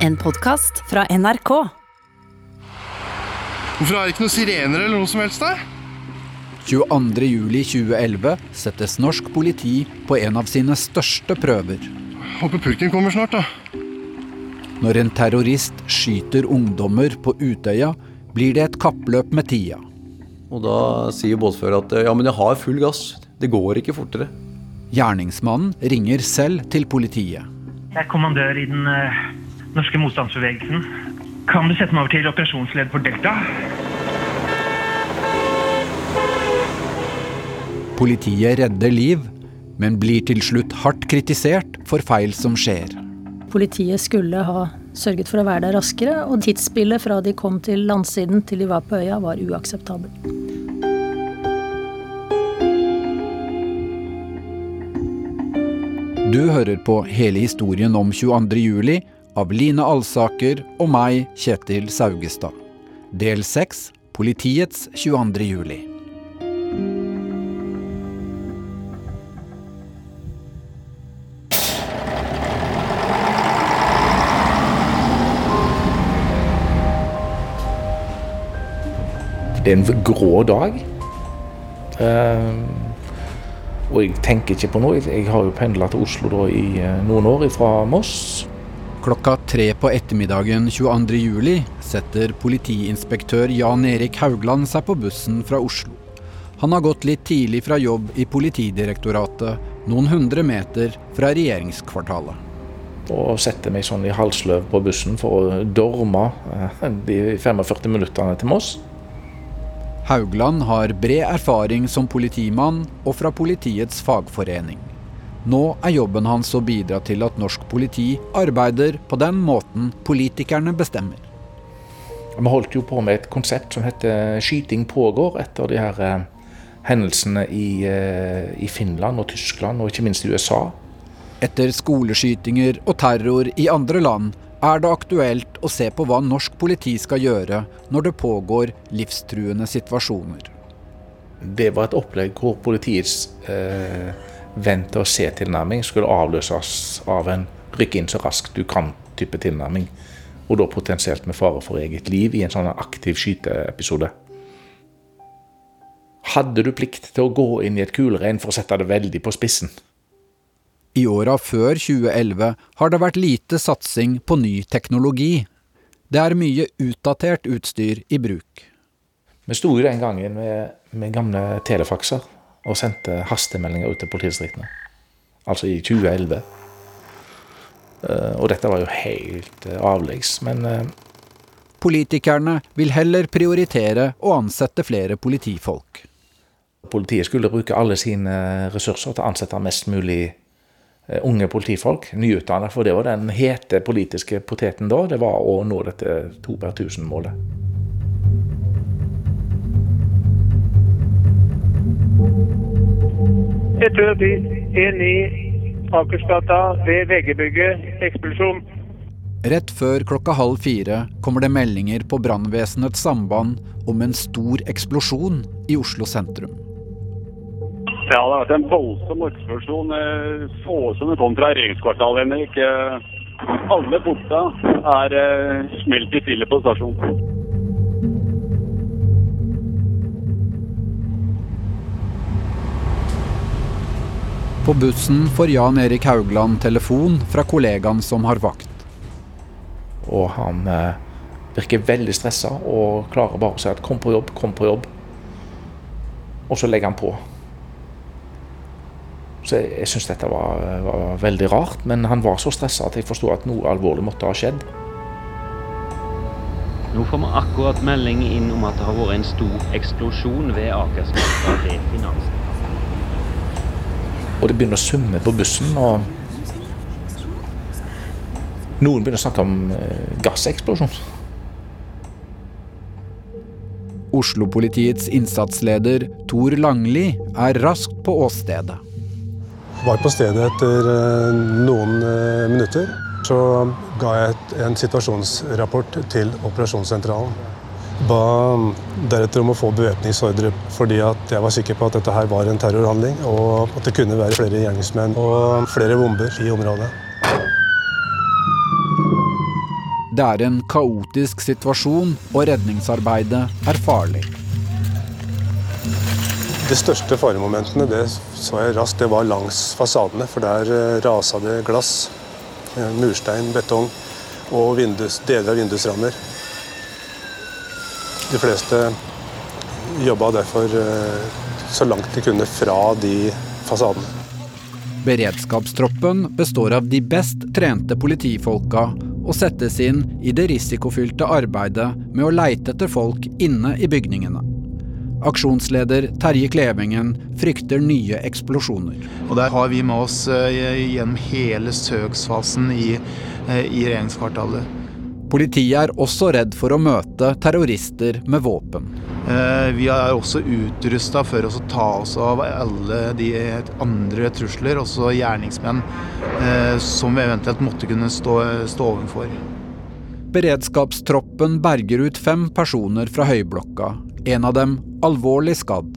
En podkast fra NRK. Hvorfor har jeg ikke noen sirener eller noe som helst der? 22.07.2011 settes norsk politi på en av sine største prøver. Håper purken kommer snart, da. Når en terrorist skyter ungdommer på Utøya, blir det et kappløp med tida. Og da sier båtfører at ja, men jeg har full gass. Det går ikke fortere. Gjerningsmannen ringer selv til politiet. Jeg er kommandør i den eh, norske motstandsbevegelsen. Kan du sette meg over til operasjonsleder for Delta? Politiet redder liv, men blir til slutt hardt kritisert for feil som skjer. Politiet skulle ha sørget for å være der raskere, og tidsspillet fra de kom til landsiden til de var på øya, var uakseptabelt. Du hører på hele historien om 22. juli av Line Alsaker og meg, Kjetil Saugestad. Del 6 Politiets 22. juli. Det er en grå dag. Eh, og jeg tenker ikke på noe. Jeg har jo pendla til Oslo i eh, noen år fra Moss. Klokka tre på ettermiddagen 22. juli setter politiinspektør Jan Erik Haugland seg på bussen fra Oslo. Han har gått litt tidlig fra jobb i Politidirektoratet, noen hundre meter fra regjeringskvartalet. Og setter meg sånn i halsløv på bussen for å dorme eh, de 45 minuttene til Moss. Haugland har bred erfaring som politimann og fra politiets fagforening. Nå er jobben hans å bidra til at norsk politi arbeider på den måten politikerne bestemmer. Vi holdt jo på med et konsept som heter 'Skyting pågår', etter de her eh, hendelsene i, eh, i Finland og Tyskland, og ikke minst i USA. Etter skoleskytinger og terror i andre land er det aktuelt å se på hva norsk politi skal gjøre når det pågår livstruende situasjoner. Det var et opplegg hvor politiets eh, vente-og-se-tilnærming skulle avløses av en rykke inn så raskt du kan-type tilnærming. Og da potensielt med fare for eget liv i en sånn aktiv skyteepisode. Hadde du plikt til å gå inn i et kuleregn for å sette det veldig på spissen? I åra før 2011 har det vært lite satsing på ny teknologi. Det er mye utdatert utstyr i bruk. Vi sto jo den gangen med, med gamle telefakser og sendte hastemeldinger ut til politidistriktene. Altså i 2011. Eh, og dette var jo helt eh, avleggs, men eh, Politikerne vil heller prioritere å ansette flere politifolk. Politiet skulle bruke alle sine ressurser til å ansette mest mulig unge politifolk, nyutdannet, for det var den hete politiske poteten da. Det var å nå dette to per tusen-målet. En i Akersgata ved VG-bygget. Eksplosjon. Rett før klokka halv fire kommer det meldinger på brannvesenets samband om en stor eksplosjon i Oslo sentrum. Ja, det har vært en voldsom eksplosjon. Så ut som det kom fra regjeringskvartalet, Henrik. Alle porta er eh, smelt i filler på stasjonen. På bussen får Jan Erik Haugland telefon fra kollegaen som har vakt. Og han eh, virker veldig stressa og klarer bare å si at 'kom på jobb, kom på jobb'. Og så legger han på. Så jeg, jeg syns dette var, var, veldig rart, men han var så stressa at jeg forsto at noe alvorlig måtte ha skjedd. Nå får vi akkurat melding inn om at det har vært en stor eksplosjon ved Akersmarka ved Finansen. Og det begynner å summe på bussen, og noen begynner å snakke om gasseksplosjon. Oslo-politiets innsatsleder Tor Langli er raskt på åstedet. Var på stedet etter noen minutter. Så ga jeg en situasjonsrapport til operasjonssentralen. Ba deretter om å få bevæpningsordre fordi at jeg var sikker på at dette her var en terrorhandling, og at det kunne være flere gjerningsmenn og flere bomber i området. Det er en kaotisk situasjon, og redningsarbeidet er farlig. De største faremomentene det så jeg raskt, det var langs fasadene. For der eh, rasa det glass, eh, murstein, betong og vindus, deler av vindusrammer. De fleste jobba derfor eh, så langt de kunne fra de fasadene. Beredskapstroppen består av de best trente politifolka og settes inn i det risikofylte arbeidet med å leite etter folk inne i bygningene. Aksjonsleder Terje Klevingen frykter nye eksplosjoner. Og Der har vi med oss eh, gjennom hele søksfasen i, eh, i regjeringskvartalet. Politiet er også redd for å møte terrorister med våpen. Eh, vi er også utrusta for å ta oss av alle de andre trusler, også gjerningsmenn, som vi eventuelt måtte kunne stå, stå overfor. Beredskapstroppen berger ut fem personer fra høyblokka, en av dem alvorlig skadd.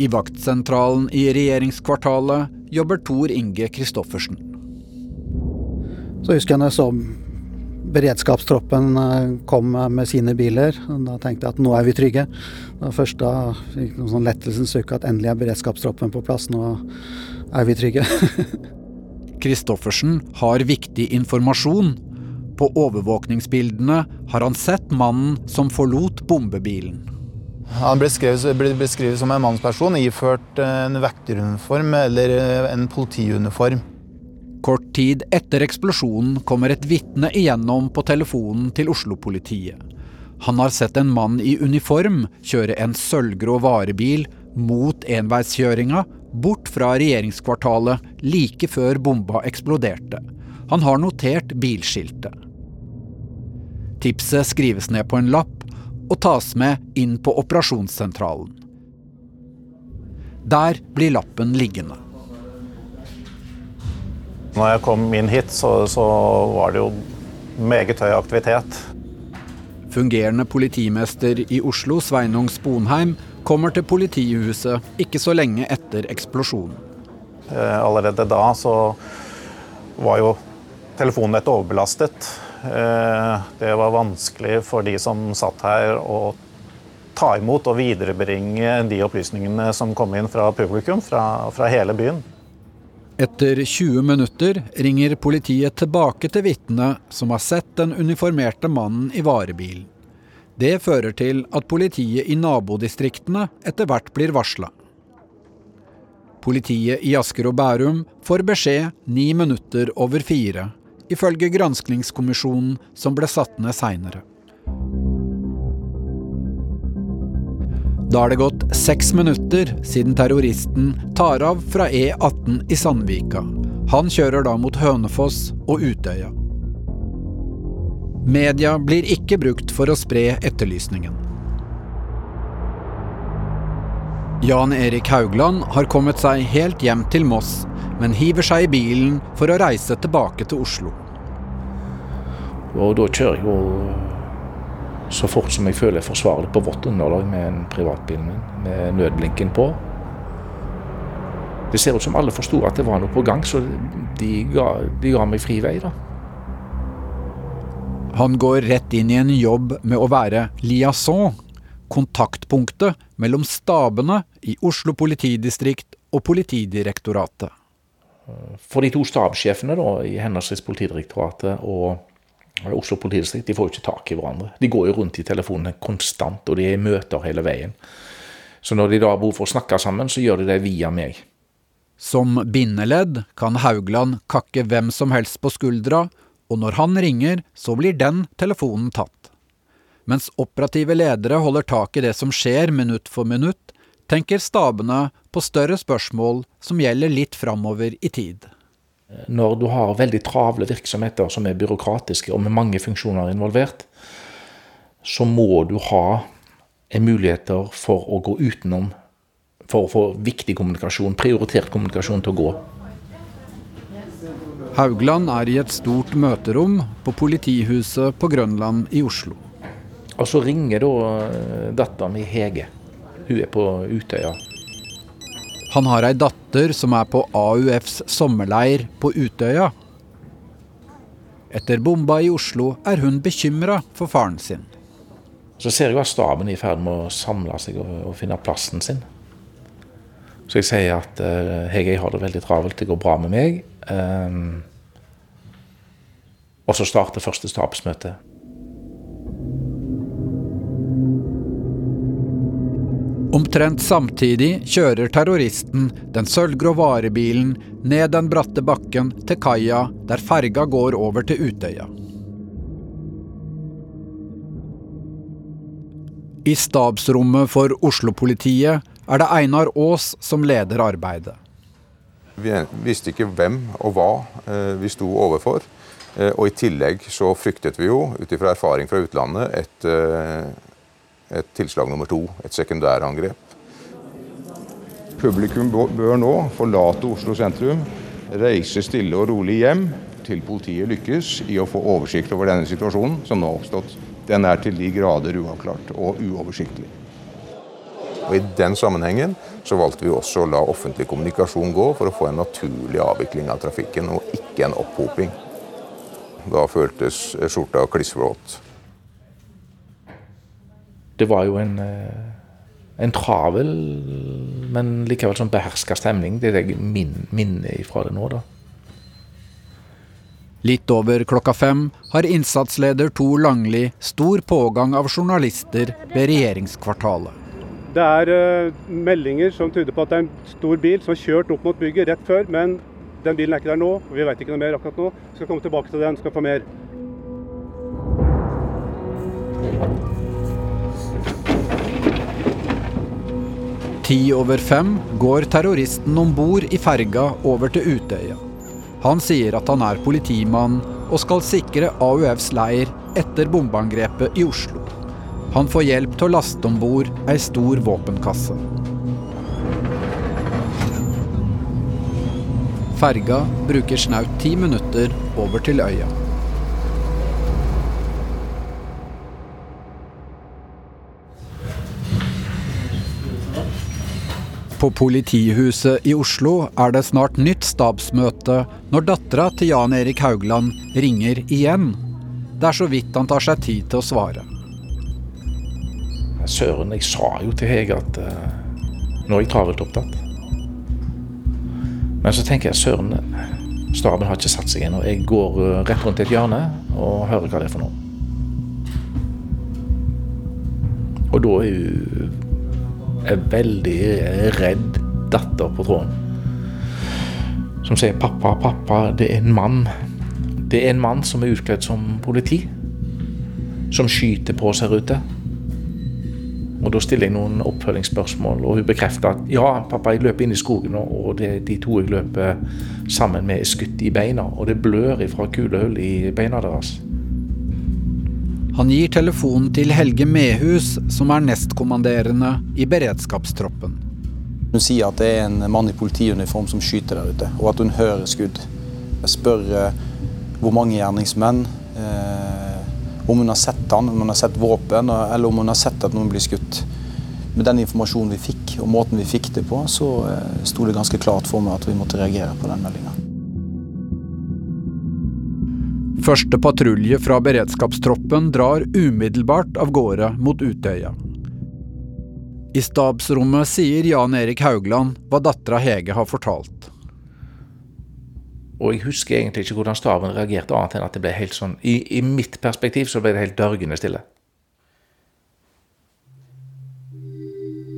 I vaktsentralen i regjeringskvartalet jobber Tor Inge Christoffersen. Så husker jeg når jeg så beredskapstroppen eh, kom med sine biler. Da tenkte jeg at nå er vi trygge. Det var først da fikk noen sånn lettelsens sukk at endelig er beredskapstroppen på plass. Nå er vi trygge. Christoffersen har viktig informasjon. På overvåkningsbildene har han sett mannen som forlot bombebilen. Han ble beskrevet, ble beskrevet som en mannsperson iført en vekteruniform eller en politiuniform. Kort tid etter eksplosjonen kommer et vitne igjennom på telefonen til Oslo-politiet. Han har sett en mann i uniform kjøre en sølvgrå varebil mot enveiskjøringa bort fra regjeringskvartalet like før bomba eksploderte. Han har notert bilskiltet. Tipset skrives ned på en lapp og tas med inn på operasjonssentralen. Der blir lappen liggende. Når jeg kom inn hit, så, så var det jo meget høy aktivitet. Fungerende politimester i Oslo, Sveinung Sponheim, kommer til politihuset ikke så lenge etter eksplosjonen. Eh, allerede da så var jo telefonnettet overbelastet. Eh, det var vanskelig for de som satt her å ta imot og viderebringe de opplysningene som kom inn fra publikum fra, fra hele byen. Etter 20 minutter ringer politiet tilbake til vitnet som har sett den uniformerte mannen i varebilen. Det fører til at politiet i nabodistriktene etter hvert blir varsla. Politiet i Asker og Bærum får beskjed ni minutter over fire ifølge granskningskommisjonen som ble satt ned seinere. Da er det gått seks minutter siden terroristen tar av fra E18 i Sandvika. Han kjører da mot Hønefoss og Utøya. Media blir ikke brukt for å spre etterlysningen. Jan Erik Haugland har kommet seg helt hjem til Moss, men hiver seg i bilen for å reise tilbake til Oslo. Og da kjører jeg jo så fort som jeg føler jeg forsvarer det på vått underlag med en privatbil med nødblinken på. Det ser ut som alle forsto at det var noe på gang, så de ga, de ga meg fri vei, da. Han går rett inn i en jobb med å være liaison, kontaktpunktet mellom stabene i Oslo politidistrikt og Politidirektoratet. For de to stabssjefene da, i henholdsvis Politidirektoratet og Oslo politidistrikt de får jo ikke tak i hverandre. De går jo rundt i telefonene konstant, og de er i møter hele veien. Så når de da har behov for å snakke sammen, så gjør de det via meg. Som bindeledd kan Haugland kakke hvem som helst på skuldra, og når han ringer, så blir den telefonen tatt. Mens operative ledere holder tak i det som skjer minutt for minutt, tenker stabene på større spørsmål som gjelder litt framover i tid. Når du har veldig travle virksomheter som er byråkratiske og med mange funksjoner involvert, så må du ha muligheter for å gå utenom for å få viktig kommunikasjon, prioritert kommunikasjon til å gå. Haugland er i et stort møterom på politihuset på Grønland i Oslo. Og så ringer da eh, datteren min Hege. Hun er på Utøya. Han har ei datter som er på AUFs sommerleir på Utøya. Etter bomba i Oslo er hun bekymra for faren sin. Så ser jeg at staben er i ferd med å samle seg og, finne plassen sin. Så jeg sier at uh, jeg har det veldig travelt, det går bra med meg. Um, og så starter første stabsmøte. Omtrent samtidig kjører terroristen den sølvgrå varebilen ned den bratte bakken til kaia der ferga går over til Utøya. I stabsrommet for Oslo-politiet er det Einar Aas som leder arbeidet. Vi visste ikke hvem og hva eh, vi sto overfor. Eh, og i tillegg så fryktet vi jo, ut ifra erfaring fra utlandet, et eh, et tilslag nummer to, et sekundærangrep. Publikum bør nå forlate Oslo sentrum, reise stille og rolig hjem til politiet lykkes i å få oversikt over denne situasjonen som nå har oppstått. Den er til de grader uavklart og uoversiktlig. Og I den sammenhengen så valgte vi også å la offentlig kommunikasjon gå for å få en naturlig avvikling av trafikken, og ikke en opphoping. Da føltes skjorta klissvåt det var jo en, eh, en travel, men likevel sånn beherska stemning. Det er det jeg minner ifra det nå, da. Litt over klokka fem har innsatsleder Tor Langli stor pågang av journalister ved regjeringskvartalet. Det er uh, meldinger som tyder på at det er en stor bil som har kjørt opp mot bygget rett før, men den bilen er ikke der nå. og Vi vet ikke noe mer akkurat nå. Vi skal komme tilbake til den, skal få mer. Ti over fem går terroristen om bord i ferga over til Utøya. Han sier at han er politimann og skal sikre AUFs leir etter bombeangrepet i Oslo. Han får hjelp til å laste om bord ei stor våpenkasse. Ferga bruker snaut ti minutter over til øya. På politihuset i Oslo er det snart nytt stabsmøte når dattera til Jan Erik Haugland ringer igjen. Det er så vidt han tar seg tid til å svare. Søren, jeg sa jo til Hege at uh, nå er jeg travelt opptatt. Men så tenker jeg søren, staben har ikke satt seg ennå. Jeg går uh, rett rundt et hjørne og hører hva det er for noe. Og da er hun er veldig redd datter på tråden. Som sier 'pappa, pappa, det er en mann'. Det er en mann som er utkledd som politi. Som skyter på oss her ute. Og Da stiller jeg noen oppfølgingsspørsmål, og hun bekrefter at ja, pappa, jeg løper inn i skogen, og det, de to jeg løper sammen med, er skutt i beina. Og det blør fra kulehull i beina deres. Han gir telefonen til Helge Mehus, som er nestkommanderende i beredskapstroppen. Hun sier at det er en mann i politiuniform som skyter der ute, og at hun hører skudd. Jeg spør eh, hvor mange gjerningsmenn, eh, om hun har sett han, om hun har sett våpen, eller om hun har sett at noen blir skutt. Med den informasjonen vi fikk, og måten vi fikk det på, så eh, sto det ganske klart for meg at vi måtte reagere på den meldinga. Første patrulje fra beredskapstroppen drar umiddelbart av gårde mot Utøya. I stabsrommet sier Jan Erik Haugland hva dattera Hege har fortalt. Og jeg husker egentlig ikke hvordan staben reagerte, annet enn at det ble helt sånn I, i mitt perspektiv så ble det helt dørgende stille.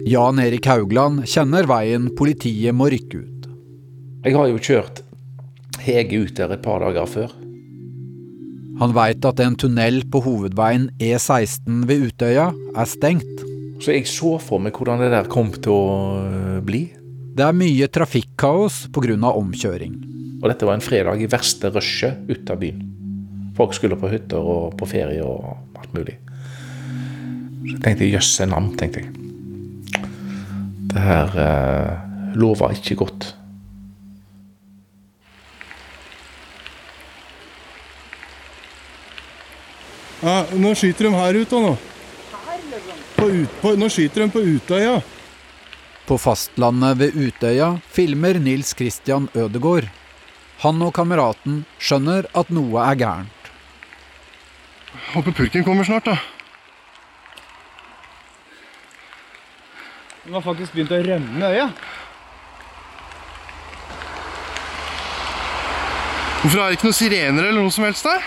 Jan Erik Haugland kjenner veien politiet må rykke ut. Jeg har jo kjørt Hege ut der et par dager før. Han veit at en tunnel på hovedveien E16 ved Utøya er stengt. Så jeg så for meg hvordan det der kom til å øh, bli. Det er mye trafikkaos pga. omkjøring. Og dette var en fredag i verste rushet ut av byen. Folk skulle på hytter og på ferie og alt mulig. Så jeg tenkte jøsse navn, tenkte jeg. Det her eh, lover ikke godt. Ja, nå skyter de her ute nå. På ut, på, nå skyter de på Utøya. På fastlandet ved Utøya filmer Nils Christian Ødegård. Han og kameraten skjønner at noe er gærent. Håper purken kommer snart, da. Den har faktisk begynt å rømme øya. Hvorfor er det ikke noen sirener eller noe som helst der?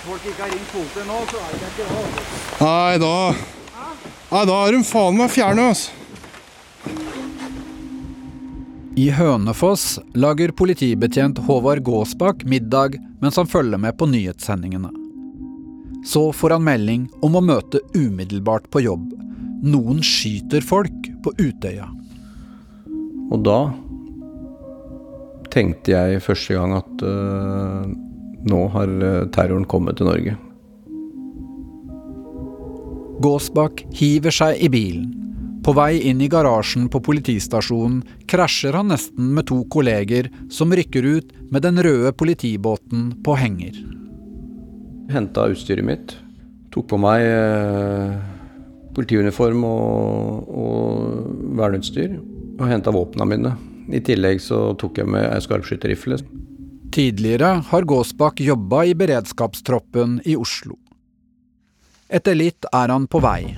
Hvis folk ikke har ringt politiet nå, så er det ikke bra. Nei, da Nei, da er de faen meg fjerne, altså. I Hønefoss lager politibetjent Håvard Gåsbakk middag mens han følger med på nyhetssendingene. Så får han melding om å møte umiddelbart på jobb. Noen skyter folk på Utøya. Og da tenkte jeg første gang at øh, nå har øh, terroren kommet til Norge. Gåsbakk hiver seg i bilen. På vei inn i garasjen på politistasjonen krasjer han nesten med to kolleger som rykker ut med den røde politibåten på henger. Henta utstyret mitt. Tok på meg øh, politiuniform og, og verneutstyr. Og henta våpna mine. I tillegg så tok jeg med ei skarpskytterrifle. Tidligere har Gåsbakk jobba i beredskapstroppen i Oslo. Etter litt er han på vei.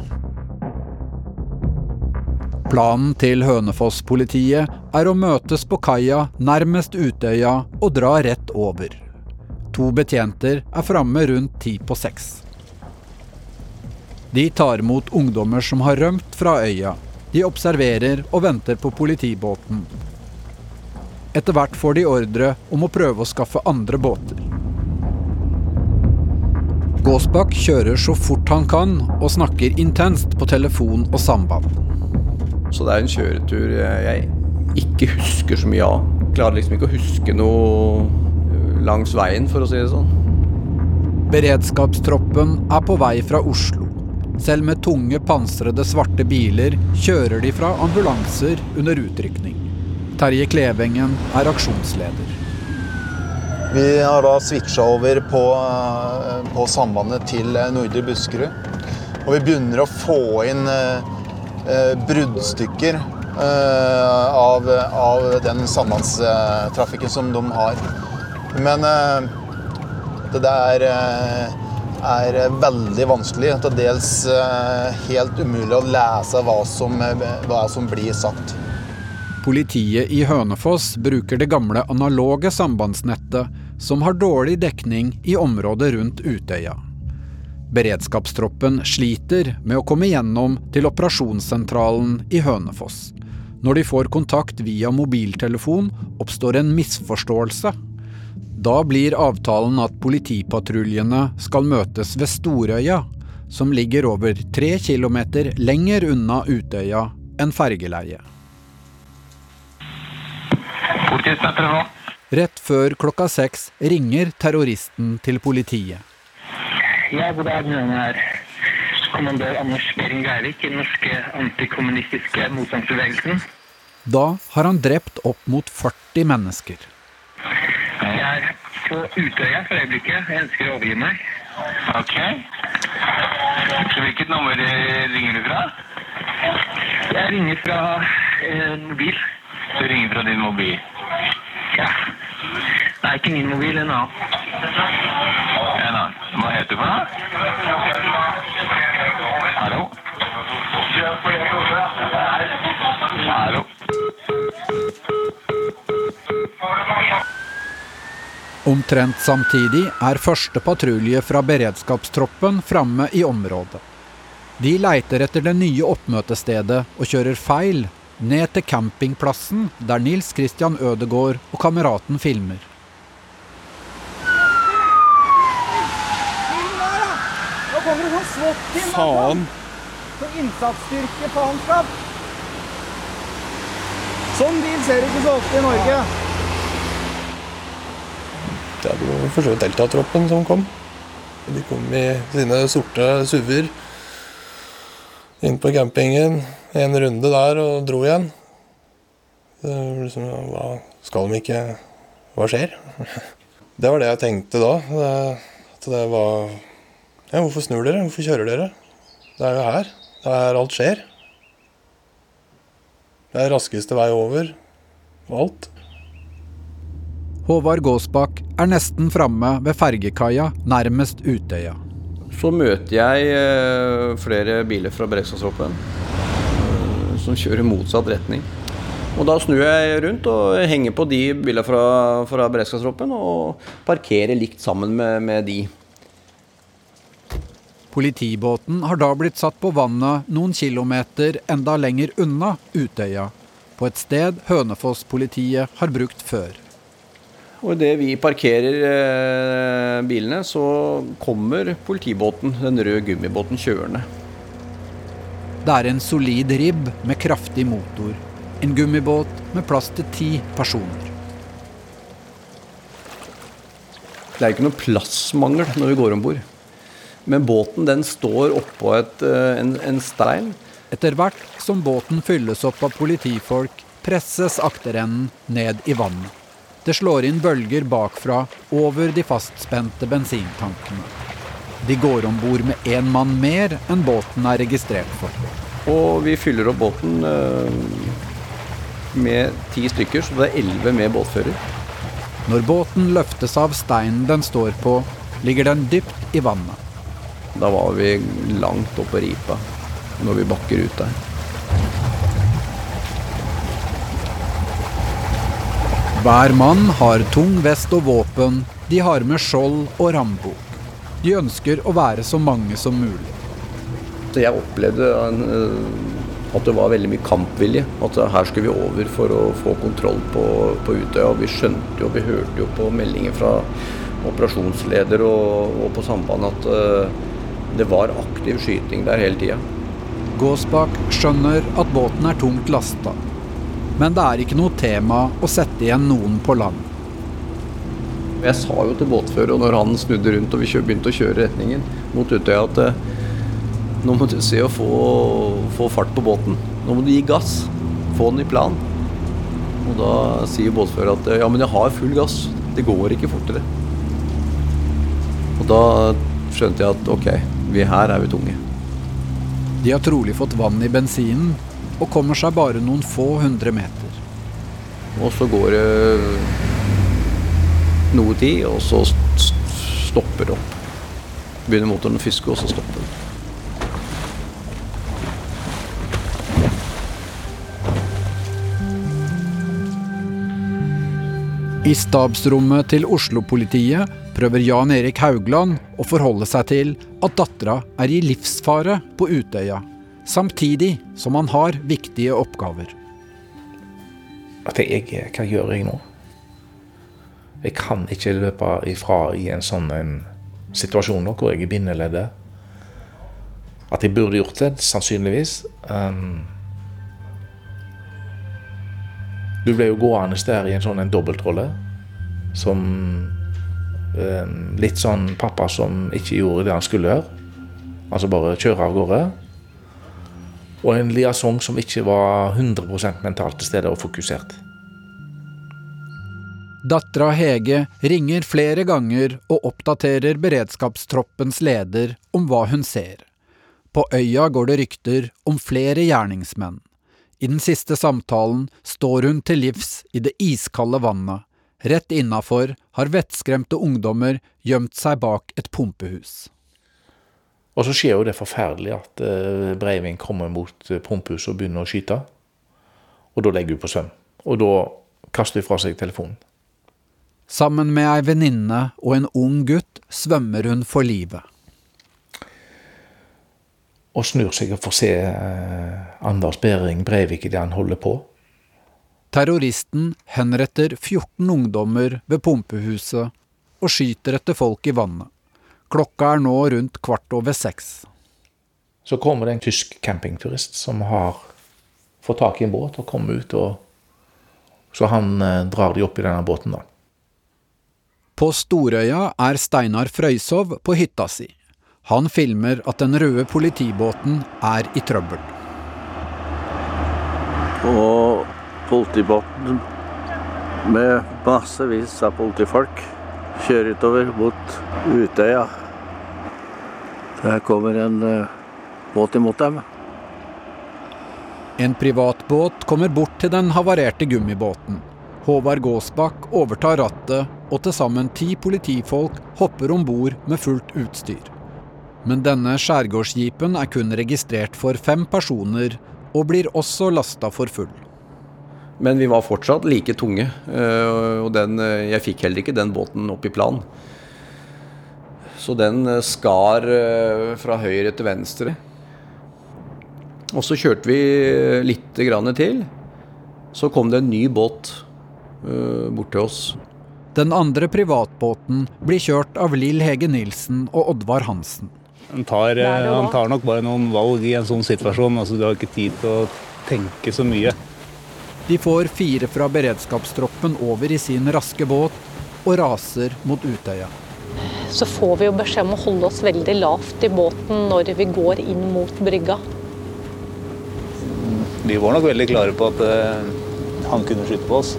Planen til Hønefoss-politiet er å møtes på kaia nærmest Utøya og dra rett over. To betjenter er framme rundt ti på seks. De tar imot ungdommer som har rømt fra øya. De observerer og venter på politibåten. Etter hvert får de ordre om å prøve å skaffe andre båter. Gåsbakk kjører så fort han kan og snakker intenst på telefon og samband. Så det er en kjøretur jeg ikke husker så mye av. Klarer liksom ikke å huske noe øh, langs veien, for å si det sånn. Beredskapstroppen er på vei fra Oslo. Selv med tunge, pansrede svarte biler kjører de fra ambulanser under utrykning. Terje Klevengen er aksjonsleder. Vi har da switcha over på, eh, på sambandet til eh, Nordre Buskerud. Og vi begynner å få inn eh, eh, bruddstykker eh, av, av den sambandstrafikken som de har. Men eh, det der er veldig vanskelig. Til dels helt umulig å lese hva som, hva som blir sagt. Politiet i Hønefoss bruker det gamle analoge sambandsnettet, som har dårlig dekning i området rundt Utøya. Beredskapstroppen sliter med å komme gjennom til operasjonssentralen i Hønefoss. Når de får kontakt via mobiltelefon, oppstår en misforståelse. Da blir avtalen at politipatruljene skal møtes ved Storøya, som ligger over tre kilometer lenger unna Utøya enn fergeleiet. Rett før klokka seks ringer terroristen til politiet. Ja, god dag. Jeg er kommandør Anders Behring Geirvik i den norske antikommunistiske motstandsbevegelsen. Da har han drept opp mot 40 mennesker. Jeg er på Utøya for øyeblikket. Jeg ønsker å overgi meg. Ok. Hvilket nummer ringer du fra? Jeg ringer fra en mobil. Du ringer fra din mobil? Ja. Det er ikke min mobil, en annen. En annen. Hva heter du for noe? Hallo? Hallo? Omtrent samtidig er første patrulje fra beredskapstroppen framme i området. De leiter etter det nye oppmøtestedet og kjører feil ned til campingplassen der Nils Christian Ødegård og kameraten filmer. Det. Faen. For innsatsstyrke faenskap. Sånn bil ser du ikke så ofte i Norge. Det er jo for så vidt Delta-troppen som kom. De kom i sine sorte SUV-er inn på campingen. En runde der og dro igjen. Det liksom, hva skal de ikke Hva skjer? Det var det jeg tenkte da. Det, at det var Ja, hvorfor snur dere? Hvorfor kjører dere? Det er jo her. Det er her alt skjer. Det er raskeste vei over og alt. Håvard Gåsbakk er nesten framme ved fergekaia nærmest Utøya. Så møter jeg eh, flere biler fra eh, som kjører motsatt retning. Og da snur jeg rundt og henger på de bilene fra, fra beredskapstroppen og parkerer likt sammen med, med de. Politibåten har da blitt satt på vannet noen kilometer enda lenger unna Utøya, på et sted Hønefoss-politiet har brukt før. Og idet vi parkerer eh, bilene, så kommer politibåten, den røde gummibåten, kjørende. Det er en solid ribb med kraftig motor. En gummibåt med plass til ti personer. Det er ikke noe plassmangel når vi går om bord. Men båten den står oppå et, eh, en, en stein. Etter hvert som båten fylles opp av politifolk, presses akterenden ned i vannet. Det slår inn bølger bakfra over de fastspente bensintankene. De går om bord med én mann mer enn båten er registrert for. Og vi fyller opp båten eh, med ti stykker, så det er elleve med båtfører. Når båten løftes av steinen den står på, ligger den dypt i vannet. Da var vi langt oppe på ripa når vi bakker ut der. Hver mann har tung vest og våpen, de har med skjold og rambok. De ønsker å være så mange som mulig. Så jeg opplevde en, eh, at det var veldig mye kampvilje. At her skulle vi over for å få kontroll på, på Utøya. Vi skjønte jo, vi hørte jo på meldinger fra operasjonsleder og, og på samband at uh, det var aktiv skyting der hele tida. Gåsbakk skjønner at båten er tungt lasta. Men det er ikke noe tema å sette igjen noen på land. Jeg sa jo til båtfører, og når han snudde rundt og vi begynte å kjøre retningen mot Utøya, at uh, nå må du se å få, få fart på båten. Nå må du gi gass. Få den i plan. Og da sier båtfører at ja, men jeg har full gass. Det går ikke fortere. Og da skjønte jeg at ok, vi her er vi tunge. De har trolig fått vann i bensinen og kommer seg bare noen få hundre meter. Og så går det noe tid, og så stopper det opp. Begynner motoren å fiske, og så stopper den. I stabsrommet til Oslo-politiet prøver Jan Erik Haugland å forholde seg til at dattera er i livsfare på Utøya, samtidig som han har viktige oppgaver. At jeg, Hva gjør jeg nå? Jeg kan ikke løpe ifra i en sånn en situasjon hvor jeg er bindeleddet. At jeg burde gjort det, sannsynligvis. Um, Du ble jo gående der i en sånn en dobbeltrolle. Som um, Litt sånn pappa som ikke gjorde det han skulle gjøre. Altså bare kjøre av gårde. Og en liaison som ikke var 100% mentalt til stede og fokusert. Dattera Hege ringer flere ganger og oppdaterer beredskapstroppens leder om hva hun ser. På øya går det rykter om flere gjerningsmenn. I den siste samtalen står hun til livs i det iskalde vannet. Rett innafor har vettskremte ungdommer gjemt seg bak et pumpehus. Og så skjer jo det forferdelige at uh, Breivik kommer mot uh, pumpehuset og begynner å skyte. Og da legger hun på søvn. Og da kaster hun fra seg telefonen. Sammen med ei venninne og en ung gutt svømmer hun for livet. Og snur seg og får se uh, Anders Behring Breivik det han holder på. Terroristen henretter 14 ungdommer ved pumpehuset og skyter etter folk i vannet. Klokka er nå rundt kvart over seks. Så kommer det en tysk campingturist som har fått tak i en båt og kommer ut. og Så han eh, drar de opp i denne båten, da. På Storøya er Steinar Frøysov på hytta si. Han filmer at den røde politibåten er i trøbbel. Og politibåten med massevis av politifolk kjører utover mot Utøya. Der kommer en uh, båt imot dem. En privatbåt kommer bort til den havarerte gummibåten. Håvard Gåsbakk overtar rattet, og til sammen ti politifolk hopper om bord med fullt utstyr. Men denne skjærgårdsjeepen er kun registrert for fem personer, og blir også lasta for full. Men vi var fortsatt like tunge, og den, jeg fikk heller ikke den båten opp i plan. Så den skar fra høyre til venstre. Og så kjørte vi litt til. Så kom det en ny båt bort til oss. Den andre privatbåten blir kjørt av Lill Hege Nilsen og Oddvar Hansen. Han tar, han tar, nok bare noen valg i en sånn situasjon. altså Du har ikke tid til å tenke så mye. De får fire fra beredskapstroppen over i sin raske båt og raser mot Utøya. Så får vi jo beskjed om å holde oss veldig lavt i båten når vi går inn mot brygga. De var nok veldig klare på at han kunne skyte på oss.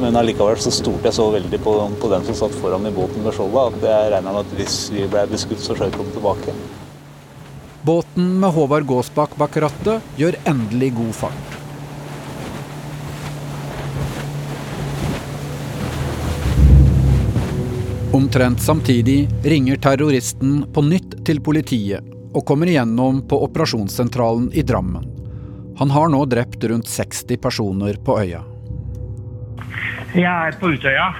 Men allikevel så stolte jeg så veldig på, på den som satt foran i båten med skjoldet, at jeg regna med at hvis vi ble beskutt, så skjøt de tilbake. Båten med Håvard Gåsbakk bak rattet gjør endelig god fart. Omtrent samtidig ringer terroristen på nytt til politiet og kommer igjennom på operasjonssentralen i Drammen. Han har nå drept rundt 60 personer på øya. Jeg er på Utøya.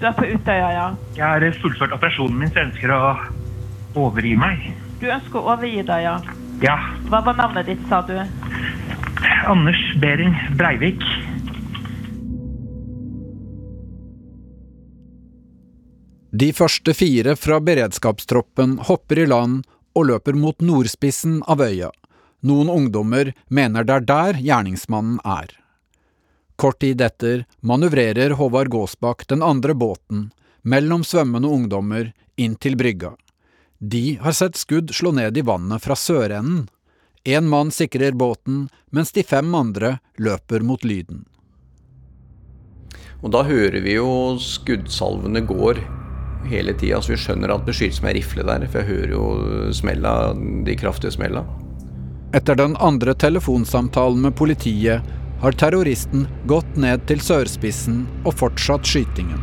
Du er på Utøya, ja. Jeg har fullført operasjonen min, så jeg ønsker å overgi meg. Du ønsker å overgi deg, ja? Ja. Hva var navnet ditt, sa du? Anders Behring Breivik. De første fire fra beredskapstroppen hopper i land og løper mot nordspissen av øya. Noen ungdommer mener det er der gjerningsmannen er. Kort tid etter manøvrerer Håvard Gåsbakk den andre båten, mellom svømmende ungdommer, inn til brygga. De har sett skudd slå ned i vannet fra sørenden. Én mann sikrer båten, mens de fem andre løper mot lyden. Og da hører vi jo skuddsalvene går hele tida, så vi skjønner at det skytes med rifle der. For jeg hører jo smella, de kraftige smella. Etter den andre telefonsamtalen med politiet har terroristen gått ned til sørspissen og fortsatt skytingen.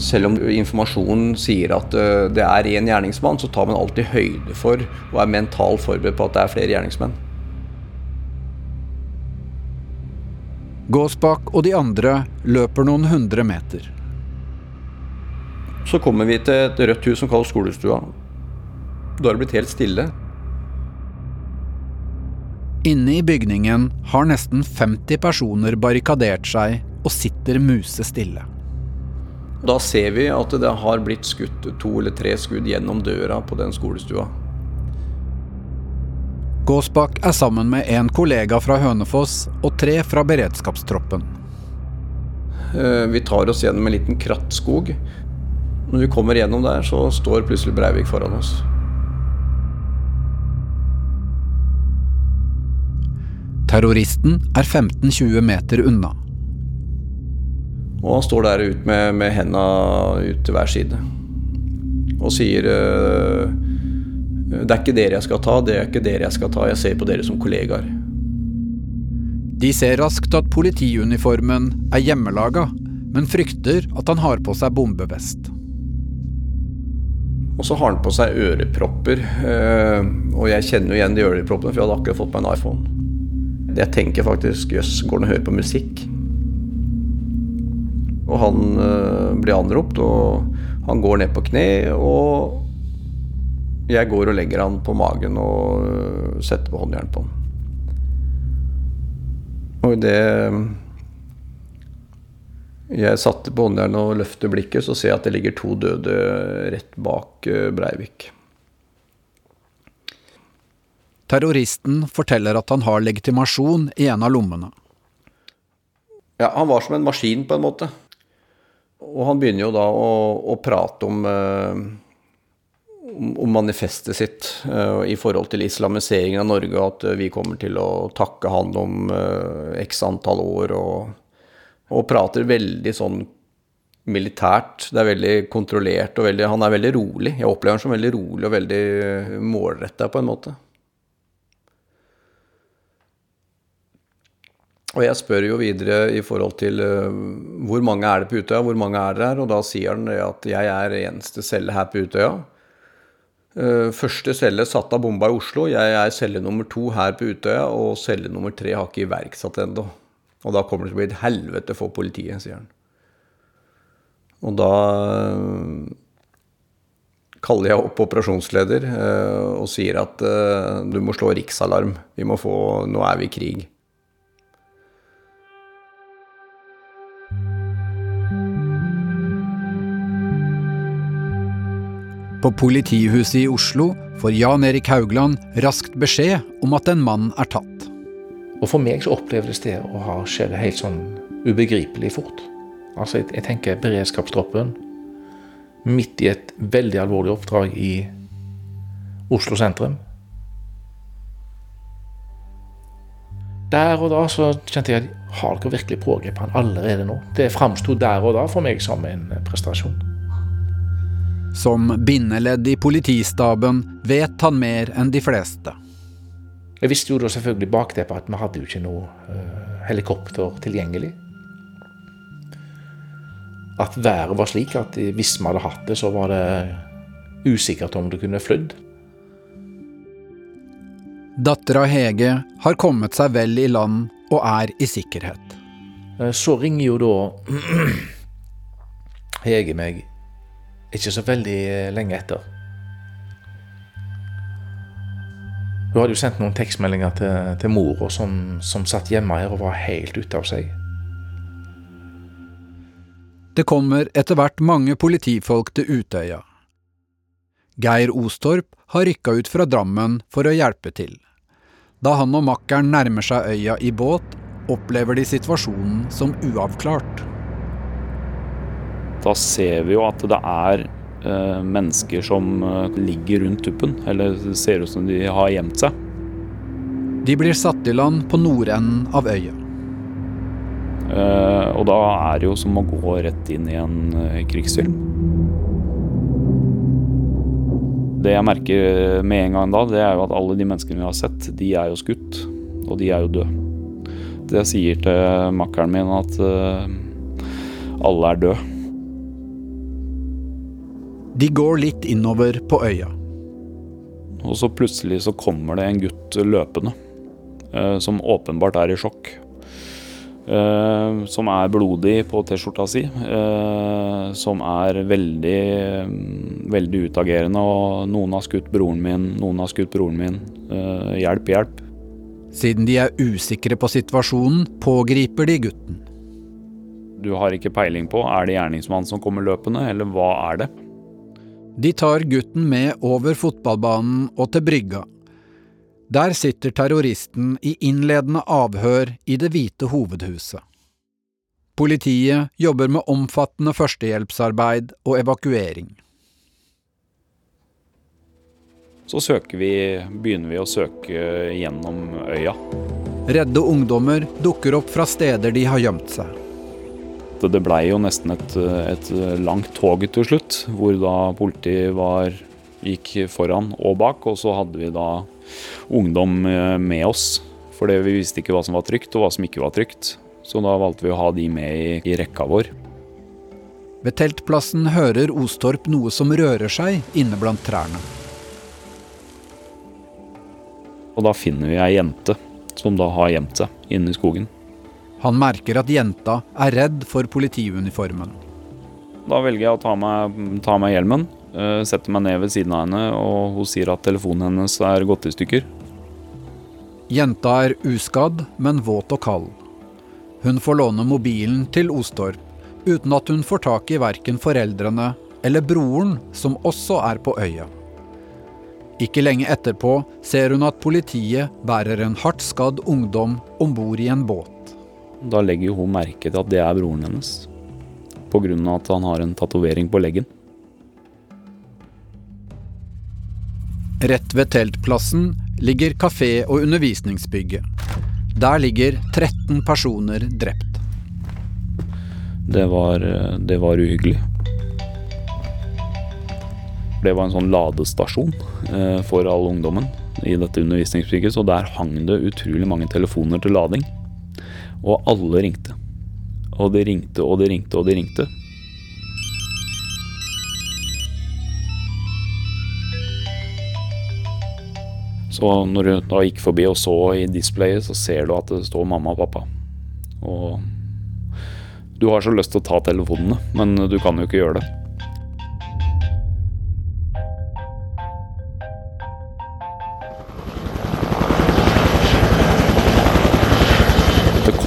Selv om informasjonen sier at det er én gjerningsmann, så tar man alltid høyde for og er mentalt forberedt på at det er flere gjerningsmenn. Gåsbakk og de andre løper noen hundre meter. Så kommer vi til et rødt hus som kalles skolestua. Da har det blitt helt stille. Inne i bygningen har nesten 50 personer barrikadert seg og sitter musestille. Da ser vi at det har blitt skutt to eller tre skudd gjennom døra på den skolestua. Gåsbakk er sammen med en kollega fra Hønefoss og tre fra beredskapstroppen. Vi tar oss gjennom en liten krattskog. Når vi kommer gjennom der, så står plutselig Breivik foran oss. Terroristen er 15-20 meter unna. Og han står der ute med, med henda ut til hver side og sier Det er ikke dere jeg skal ta, det er ikke dere jeg skal ta, jeg ser på dere som kollegaer. De ser raskt at politiuniformen er hjemmelaga, men frykter at han har på seg bombevest. Og så har han på seg ørepropper, og jeg kjenner jo igjen de øreproppene, for jeg hadde akkurat fått meg en iPhone. Jeg tenker faktisk jøss, går han og hører på musikk? Og han øh, blir anropt, og han går ned på kne, og jeg går og legger han på magen og øh, setter på håndjern på han. Og idet jeg satte på håndjern og løfter blikket, så ser jeg at det ligger to døde rett bak Breivik. Terroristen forteller at han har legitimasjon i en av lommene. Ja, Han var som en maskin, på en måte. Og han begynner jo da å, å prate om, eh, om manifestet sitt eh, i forhold til islamiseringen av Norge, og at vi kommer til å takke han om eh, x antall år, og, og prater veldig sånn militært. Det er veldig kontrollert, og veldig, han er veldig rolig. Jeg opplever han som veldig rolig og veldig målretta, på en måte. Og jeg spør jo videre i forhold til uh, hvor mange er det på Utøya, hvor mange er dere her? Og da sier han at jeg er eneste celle her på Utøya. Uh, første celle satt av bomba i Oslo. Jeg er celle nummer to her på Utøya, og celle nummer tre har ikke iverksatt ennå. Og da kommer det til å bli et helvete for politiet, sier han. Og da uh, kaller jeg opp operasjonsleder og sier at du må slå riksalarm. Vi må få Nå er vi i krig. På politihuset i Oslo får Jan Erik Haugland raskt beskjed om at en mann er tatt. Og For meg så opplevdes det å ha skjedd helt sånn ubegripelig fort. Altså, jeg, jeg tenker beredskapstroppen midt i et veldig alvorlig oppdrag i Oslo sentrum. Der og da så kjente jeg at har dere virkelig pågrepet han allerede nå? Det framsto der og da for meg som en prestasjon. Som bindeledd i politistaben vet han mer enn de fleste. Jeg visste jo da selvfølgelig bakteppet at vi hadde jo ikke noe uh, helikopter tilgjengelig. At været var slik at hvis vi hadde hatt det, så var det usikkert om det kunne flydd. Dattera Hege har kommet seg vel i land og er i sikkerhet. Eh, så ringer jo da Hege meg ikke så veldig eh, lenge etter. Hun hadde jo sendt noen tekstmeldinger til, til mora som, som satt hjemme her og var helt ute av seg. Det kommer etter hvert mange politifolk til Utøya. Geir Ostorp har rykka ut fra Drammen for å hjelpe til. Da han og makkeren nærmer seg øya i båt, opplever de situasjonen som uavklart. Da ser vi jo at det er eh, mennesker som eh, ligger rundt tuppen, eller ser ut som de har gjemt seg. De blir satt i land på nordenden av øya. Eh, og da er det jo som å gå rett inn i en krigsfilm. Det jeg merker med en gang da, det er jo at alle de menneskene vi har sett, de er jo skutt. Og de er jo døde. Det jeg sier til makkeren min at alle er døde. De går litt innover på øya. Og så plutselig så kommer det en gutt løpende, eh, som åpenbart er i sjokk. Eh, som er blodig på T-skjorta si. Eh, som er veldig, veldig utagerende. Og noen har skutt broren min, noen har skutt broren min. Eh, hjelp, hjelp. Siden de er usikre på situasjonen, pågriper de gutten. Du har ikke peiling på er det gjerningsmannen som kommer løpende, eller hva er det? De tar gutten med over fotballbanen og til brygga. Der sitter terroristen i innledende avhør i Det hvite hovedhuset. Politiet jobber med omfattende førstehjelpsarbeid og evakuering. Så vi, begynner vi å søke gjennom øya. Redde ungdommer dukker opp fra steder de har gjemt seg det blei jo nesten et, et, langt tog til slutt, hvor da politiet var, gikk foran og bak, og så hadde vi da ungdom eh, med oss. For vi visste ikke hva som var trygt og hva som ikke var trygt. Så da valgte vi å ha de med i, i rekka vår. Ved teltplassen hører Ostorp noe som rører seg inne blant trærne. Og da finner vi ei jente som da har gjemt seg inne i skogen. Han merker at jenta er redd for politiuniformen. Da velger jeg å ta meg, ta meg hjelmen, uh, setter meg ned ved siden av henne, og hun sier at telefonen hennes er gått i stykker. Jenta er uskadd, men våt og kald. Hun får låne mobilen til Ostorp, uten at hun får tak i verken foreldrene eller broren, som også er på øya. Ikke lenge etterpå ser hun at politiet bærer en hardt skadd ungdom om bord i en båt. Da legger jo hun merke til at det er broren hennes. Pga. at han har en tatovering på leggen. Rett ved teltplassen ligger kafé og undervisningsbygget. Der ligger 13 personer drept. Det var, det var uhyggelig. Det var en sånn ladestasjon eh, for all ungdommen i dette undervisningsbygget, så der hang det utrolig mange telefoner til lading. Og alle ringte. Og de ringte og de ringte og de ringte. Så når du da gikk forbi og så i displayet, så ser du at det står mamma og pappa. Og du har så lyst til å ta telefonene, men du kan jo ikke gjøre det.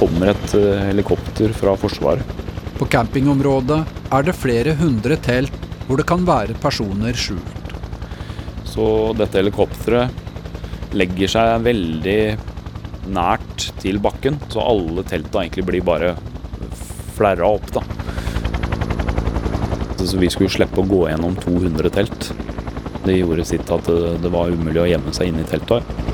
Kommer et eh, helikopter fra Forsvaret. På campingområdet er det flere hundre telt hvor det kan være personer skjult. Så dette helikopteret legger seg veldig nært til bakken, så alle telta egentlig blir bare flerra opp, da. Så vi skulle slippe å gå gjennom 200 telt. Det gjorde sitt at det, var umulig å gjemme seg inne i teltet.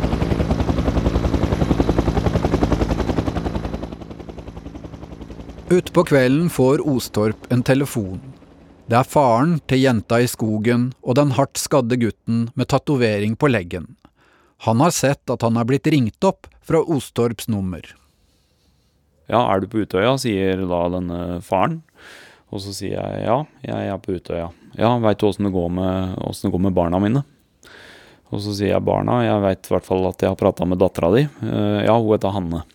Utpå kvelden får Ostorp en telefon. Det er faren til jenta i skogen og den hardt skadde gutten med tatovering på leggen. Han har sett at han er blitt ringt opp fra Ostorps nummer. Ja, er du på Utøya, sier da denne faren. Og så sier jeg ja, jeg er på Utøya. Ja, veit du åssen det, det går med barna mine? Og så sier jeg barna, jeg veit i hvert fall at jeg har prata med dattera di. Eh, Ja, hun heter Hanne.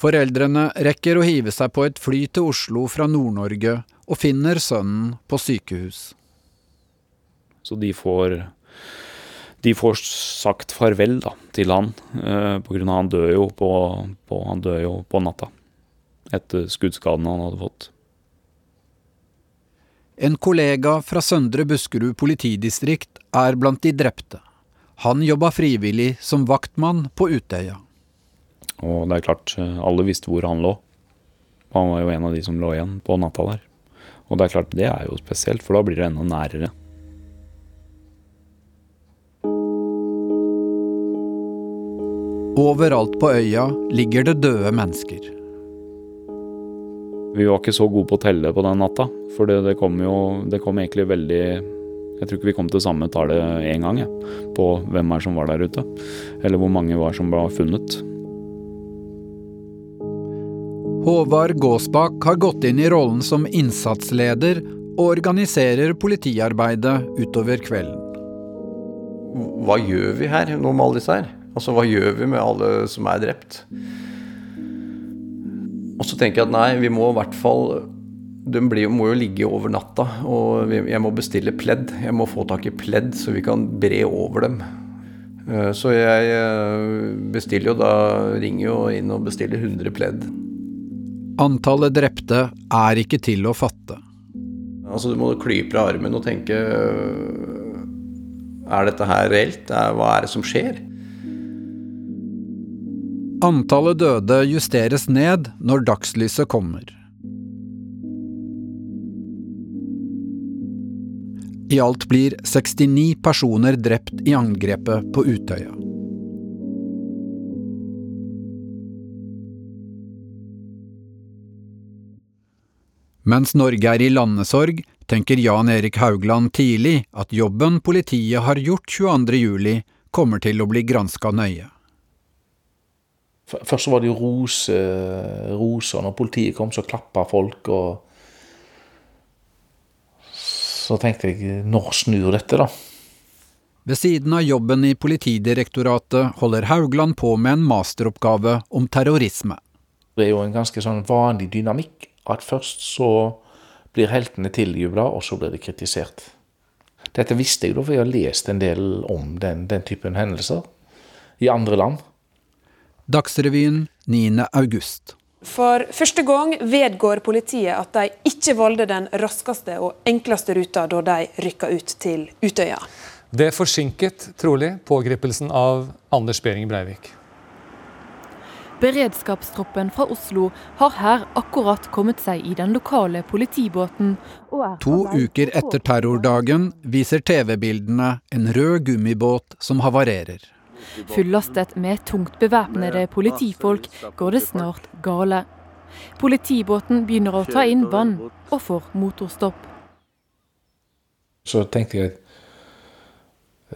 Foreldrene rekker å hive seg på et fly til Oslo fra Nord-Norge og finner sønnen på sykehus. Så de får De får sagt farvel da, til han, eh, på grunn av han dør jo på, på, han dør jo på natta. Etter skuddskadene han hadde fått. En kollega fra Søndre Buskerud politidistrikt er blant de drepte. Han jobba frivillig som vaktmann på Utøya. Og det er klart, eh, alle visste hvor han lå. Han var jo en av de som lå igjen på natta der. Og det er klart, det er jo spesielt, for da blir det enda nærere. Overalt på øya ligger det døde mennesker. Vi var ikke så gode på å telle på den natta, for det, det kom jo Det kom egentlig veldig Jeg tror ikke vi kom til samme tallet én gang, jeg, på hvem er som var der ute. Eller hvor mange var som ble funnet. Håvard Gåsbakk har gått inn i rollen som innsatsleder og organiserer politiarbeidet utover kvelden. Hva gjør vi her nå med alle disse her? Altså, hva gjør vi med alle som er drept? Og så tenker jeg at nei, vi må i hvert fall De blir, må jo ligge over natta, og jeg må bestille pledd. Jeg må få tak i pledd, så vi kan bre over dem. Eh, Så jeg eh, bestiller jo da Ringer jo inn og bestiller 100 pledd. Antallet drepte er ikke til å fatte. Altså Du må klype i armen og tenke øh, Er dette her reelt? Hva er det som skjer? Antallet døde justeres ned når dagslyset kommer. I alt blir 69 personer drept i angrepet på Utøya. Mens Norge er i landesorg, tenker Jan Erik Haugland tidlig at jobben politiet har gjort 22.07, kommer til å bli granska nøye. Først så var det jo rose, roser når politiet kom, så klappa folk. og Så tenkte jeg når snur dette, da? Ved siden av jobben i Politidirektoratet holder Haugland på med en masteroppgave om terrorisme. Det er jo en ganske sånn vanlig dynamikk at først så blir heltene tiljubla, og så blir de kritisert. Dette visste jeg da, for jeg har lest en del om den, den typen hendelser i andre land. Dagsrevyen 9. august. For første gang vedgår politiet at de ikke valgte den raskeste og enkleste ruta da de rykka ut til Utøya. Det forsinket trolig pågripelsen av Anders Behring Breivik. Beredskapstroppen fra Oslo har her akkurat kommet seg i den lokale politibåten. To uker etter terrordagen viser TV-bildene en rød gummibåt som havarerer. Fullastet med tungt bevæpnede politifolk går det snart gale. Politibåten begynner å ta inn vann og får motorstopp. Så tenkte jeg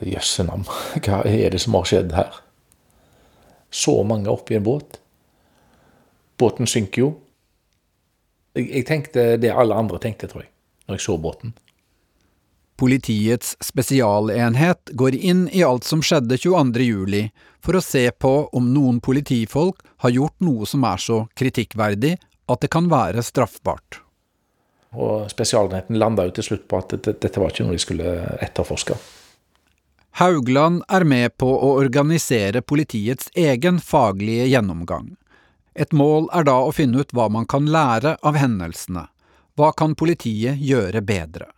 Jøsse navn, hva er det som har skjedd her? Så mange oppi en båt. Båten synker jo. Jeg, jeg tenkte det alle andre tenkte, tror jeg, når jeg så båten. Politiets spesialenhet går inn i alt som skjedde 22.07, for å se på om noen politifolk har gjort noe som er så kritikkverdig at det kan være straffbart. Og Spesialenheten landa jo til slutt på at dette var ikke noe de skulle etterforske. Haugland er med på å organisere politiets egen faglige gjennomgang. Et mål er da å finne ut hva man kan lære av hendelsene. Hva kan politiet gjøre bedre?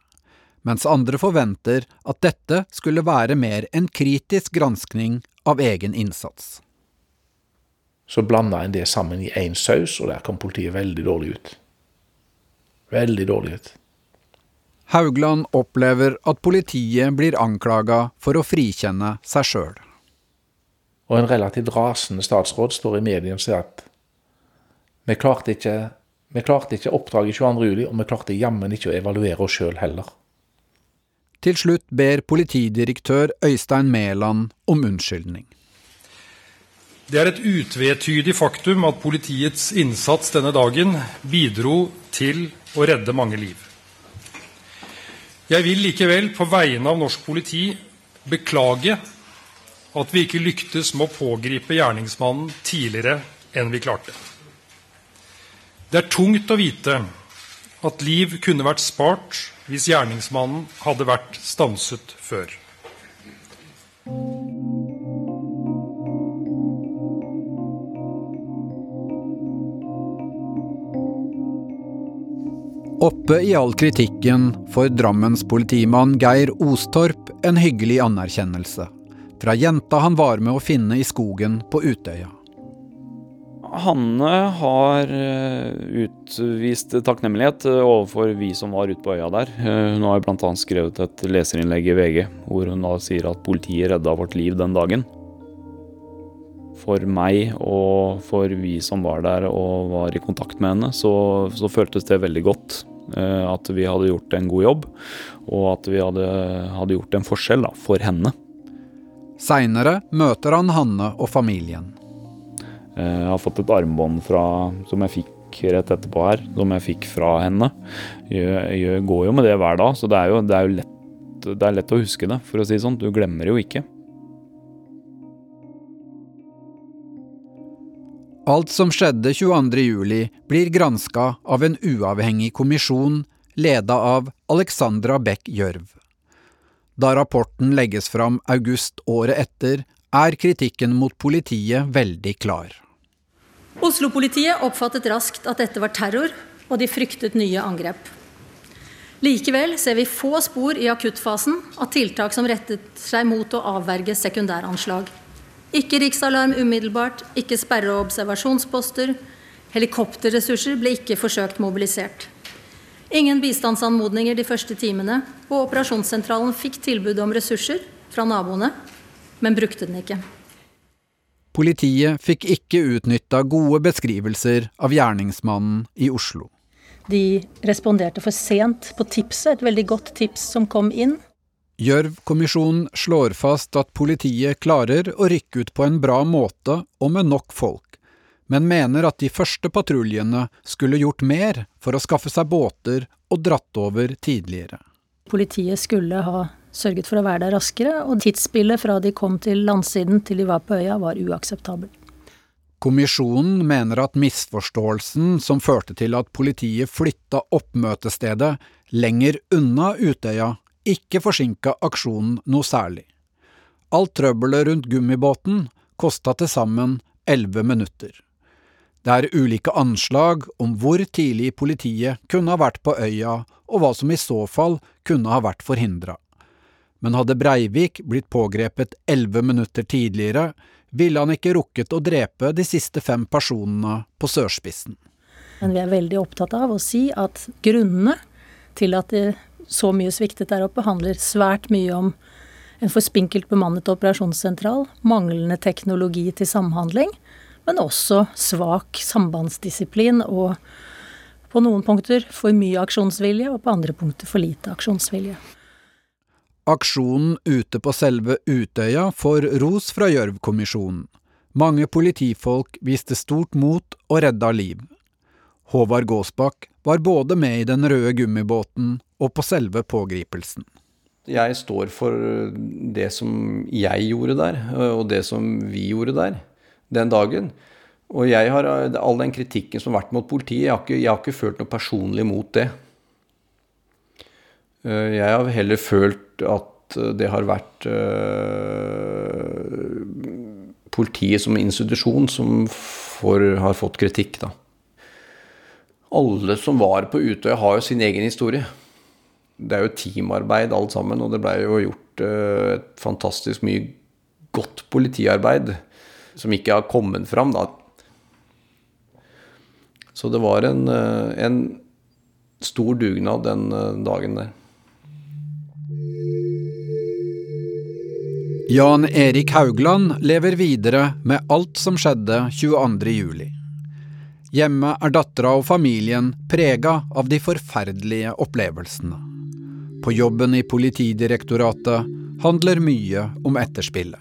Mens andre forventer at dette skulle være mer en kritisk granskning av egen innsats. Så blanda en det sammen i én saus, og der kom politiet veldig dårlig ut. Veldig dårlig ut. Haugland opplever at politiet blir anklaga for å frikjenne seg sjøl. Og en relativt rasende statsråd står i mediene og sier at vi klarte ikke, vi klarte ikke oppdraget 22.07, og vi klarte jammen ikke å evaluere oss sjøl heller. Til slutt ber politidirektør Øystein Mæland om unnskyldning. Det er et utvetydig faktum at politiets innsats denne dagen bidro til å redde mange liv. Jeg vil likevel på vegne av norsk politi beklage at vi ikke lyktes med å pågripe gjerningsmannen tidligere enn vi klarte. Det er tungt å vite at liv kunne vært spart hvis gjerningsmannen hadde vært stanset før. Oppe i all kritikken får Drammens politimann Geir Ostorp en hyggelig anerkjennelse. Fra jenta han var med å finne i skogen på Utøya. Hanne har eh, utvist takknemlighet eh, overfor vi som var ute på øya der. Eh, hun har bl.a. skrevet et leserinnlegg i VG hvor hun da sier at politiet redda vårt liv den dagen. For meg og for vi som var der og var i kontakt med henne, så, så føltes det veldig godt. At vi hadde gjort en god jobb, og at vi hadde, hadde gjort en forskjell da, for henne. Seinere møter han Hanne og familien. Jeg har fått et armbånd fra, som jeg fikk rett etterpå her, som jeg fikk fra henne. Jeg, jeg går jo med det hver dag, så det er jo, det er jo lett, det er lett å huske det, for å si det sånn. Du glemmer jo ikke. Alt som skjedde 22.07 blir granska av en uavhengig kommisjon leda av Alexandra Beck Gjørv. Da rapporten legges fram august året etter, er kritikken mot politiet veldig klar. Oslo-politiet oppfattet raskt at dette var terror, og de fryktet nye angrep. Likevel ser vi få spor i akuttfasen av tiltak som rettet seg mot å avverge sekundæranslag. Ikke riksalarm umiddelbart, ikke sperre- og observasjonsposter. Helikopterressurser ble ikke forsøkt mobilisert. Ingen bistandsanmodninger de første timene, og operasjonssentralen fikk tilbud om ressurser fra naboene, men brukte den ikke. Politiet fikk ikke utnytta gode beskrivelser av gjerningsmannen i Oslo. De responderte for sent på tipset, et veldig godt tips som kom inn. Gjørv-kommisjonen slår fast at politiet klarer å rykke ut på en bra måte og med nok folk, men mener at de første patruljene skulle gjort mer for å skaffe seg båter og dratt over tidligere. Politiet skulle ha sørget for å være der raskere, og tidsspillet fra de kom til landsiden til de var på øya, var uakseptabel. Kommisjonen mener at misforståelsen som førte til at politiet flytta oppmøtestedet lenger unna Utøya, ikke forsinka aksjonen noe særlig. Alt trøbbelet rundt gummibåten kosta til sammen elleve minutter. Det er ulike anslag om hvor tidlig politiet kunne ha vært på øya, og hva som i så fall kunne ha vært forhindra. Men hadde Breivik blitt pågrepet elleve minutter tidligere, ville han ikke rukket å drepe de siste fem personene på sørspissen. Men vi er veldig opptatt av å si at grunnene til at så mye sviktet der oppe, handler svært mye om en for spinkelt bemannet operasjonssentral, manglende teknologi til samhandling, men også svak sambandsdisiplin og på noen punkter for mye aksjonsvilje, og på andre punkter for lite aksjonsvilje. Aksjonen ute på selve Utøya får ros fra Gjørv-kommisjonen. Mange politifolk viste stort mot og redda liv. Håvard Gåsbakk var både med i den røde gummibåten og på selve pågripelsen. Jeg står for det som jeg gjorde der, og det som vi gjorde der den dagen. Og jeg har all den kritikken som har vært mot politiet, jeg har ikke, jeg har ikke følt noe personlig mot det. Eh, jeg har heller følt at det har vært øh, politiet som institusjon som får, har fått kritikk, da. Alle som var på Utøya, har jo sin egen historie. Det er jo teamarbeid alt sammen, og det blei jo gjort uh, et fantastisk mye godt politiarbeid som ikke har kommet fram, da. Så det var en, en stor dugnad den dagen der. Jan Erik Haugland lever videre med alt som skjedde 22.07. Hjemme er dattera og familien prega av de forferdelige opplevelsene. På jobben i Politidirektoratet handler mye om etterspillet.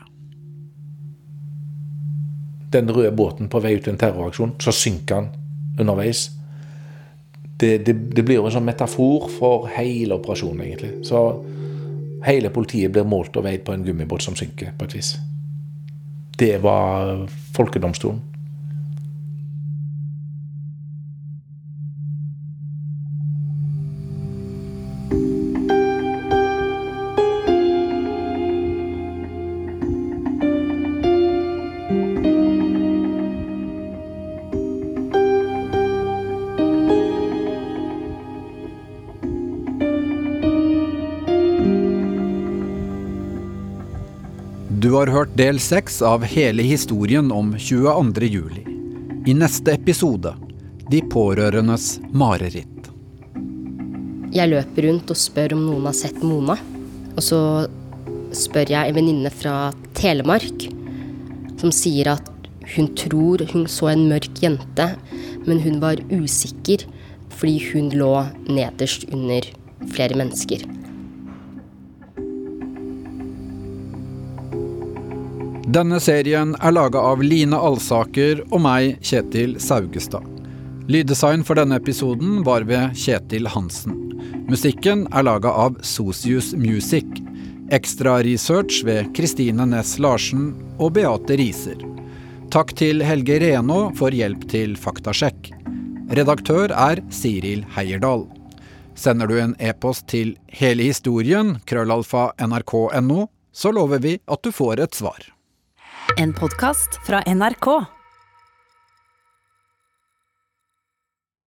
Den røde båten på vei ut til en terroraksjon, så synker han underveis. Det, det, det blir jo en sånn metafor for hele operasjonen, egentlig. Så Hele politiet blir målt og veid på en gummibåt som synker, på et vis. Det var folkedomstolen. Har hørt del seks av hele historien om 22. juli. I neste episode De pårørendes mareritt. Jeg løper rundt og spør om noen har sett Mona. Og så spør jeg en venninne fra Telemark som sier at hun tror hun så en mørk jente, men hun var usikker fordi hun lå nederst under flere mennesker. Denne serien er laga av Line Alsaker og meg, Kjetil Saugestad. Lyddesign for denne episoden var ved Kjetil Hansen. Musikken er laga av Socius Music. Ekstra research ved Kristine Næss Larsen og Beate Riser. Takk til Helge Reno for hjelp til faktasjekk. Redaktør er Siril Heierdal. Sender du en e-post til hele historien, krøllalfa nrk.no, så lover vi at du får et svar. En podkast fra NRK.